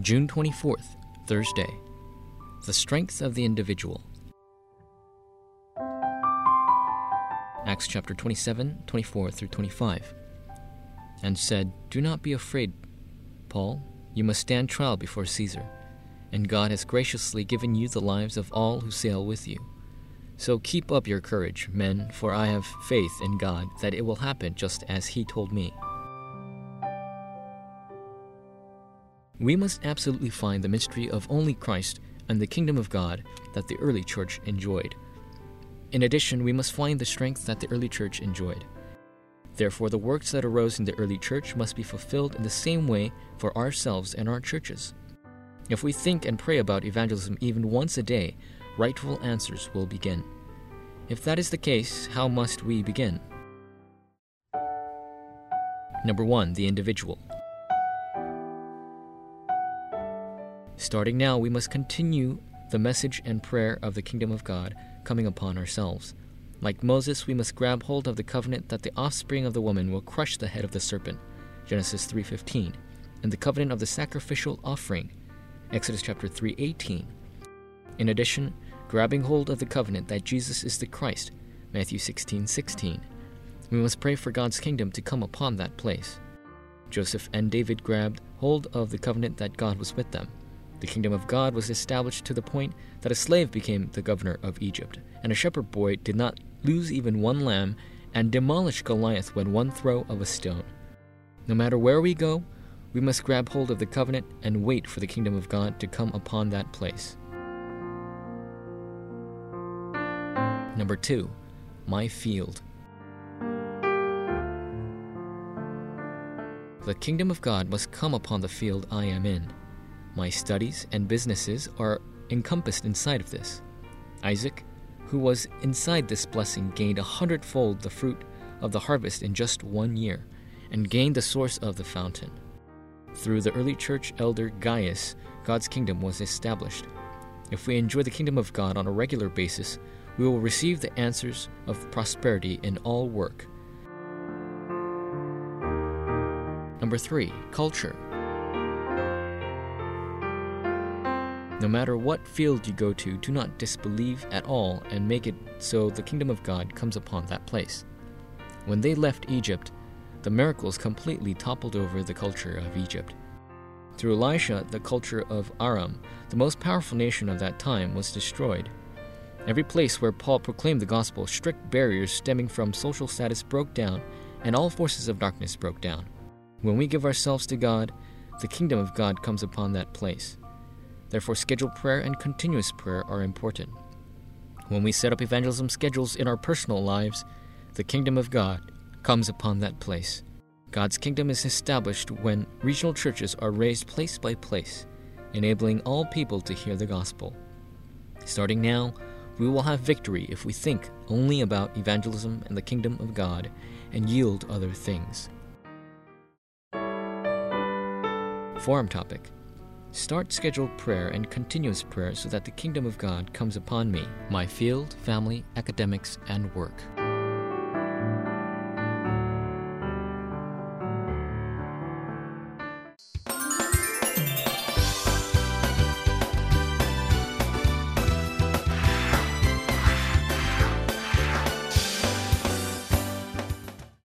June 24th, Thursday. The strength of the individual. Acts chapter 27, 24 through 25. And said, Do not be afraid, Paul. You must stand trial before Caesar, and God has graciously given you the lives of all who sail with you. So keep up your courage, men, for I have faith in God that it will happen just as He told me. We must absolutely find the mystery of only Christ and the kingdom of God that the early church enjoyed. In addition, we must find the strength that the early church enjoyed. Therefore, the works that arose in the early church must be fulfilled in the same way for ourselves and our churches. If we think and pray about evangelism even once a day, rightful answers will begin. If that is the case, how must we begin? Number one, the individual. Starting now, we must continue the message and prayer of the kingdom of God coming upon ourselves. Like Moses, we must grab hold of the covenant that the offspring of the woman will crush the head of the serpent, Genesis 3:15, and the covenant of the sacrificial offering, Exodus chapter 3:18. In addition, grabbing hold of the covenant that Jesus is the Christ, Matthew 16:16. We must pray for God's kingdom to come upon that place. Joseph and David grabbed hold of the covenant that God was with them. The kingdom of God was established to the point that a slave became the governor of Egypt, and a shepherd boy did not lose even one lamb, and demolish Goliath with one throw of a stone. No matter where we go, we must grab hold of the covenant and wait for the kingdom of God to come upon that place. Number two, my field. The kingdom of God must come upon the field I am in. My studies and businesses are encompassed inside of this. Isaac, who was inside this blessing, gained a hundredfold the fruit of the harvest in just one year, and gained the source of the fountain. Through the early church elder Gaius, God's kingdom was established. If we enjoy the kingdom of God on a regular basis, we will receive the answers of prosperity in all work. Number three, culture. No matter what field you go to, do not disbelieve at all and make it so the kingdom of God comes upon that place. When they left Egypt, the miracles completely toppled over the culture of Egypt. Through Elisha, the culture of Aram, the most powerful nation of that time, was destroyed. Every place where Paul proclaimed the gospel, strict barriers stemming from social status broke down, and all forces of darkness broke down. When we give ourselves to God, the kingdom of God comes upon that place. Therefore, scheduled prayer and continuous prayer are important. When we set up evangelism schedules in our personal lives, the kingdom of God comes upon that place. God's kingdom is established when regional churches are raised place by place, enabling all people to hear the gospel. Starting now, we will have victory if we think only about evangelism and the kingdom of God and yield other things. Forum topic Start scheduled prayer and continuous prayer so that the kingdom of God comes upon me, my field, family, academics, and work.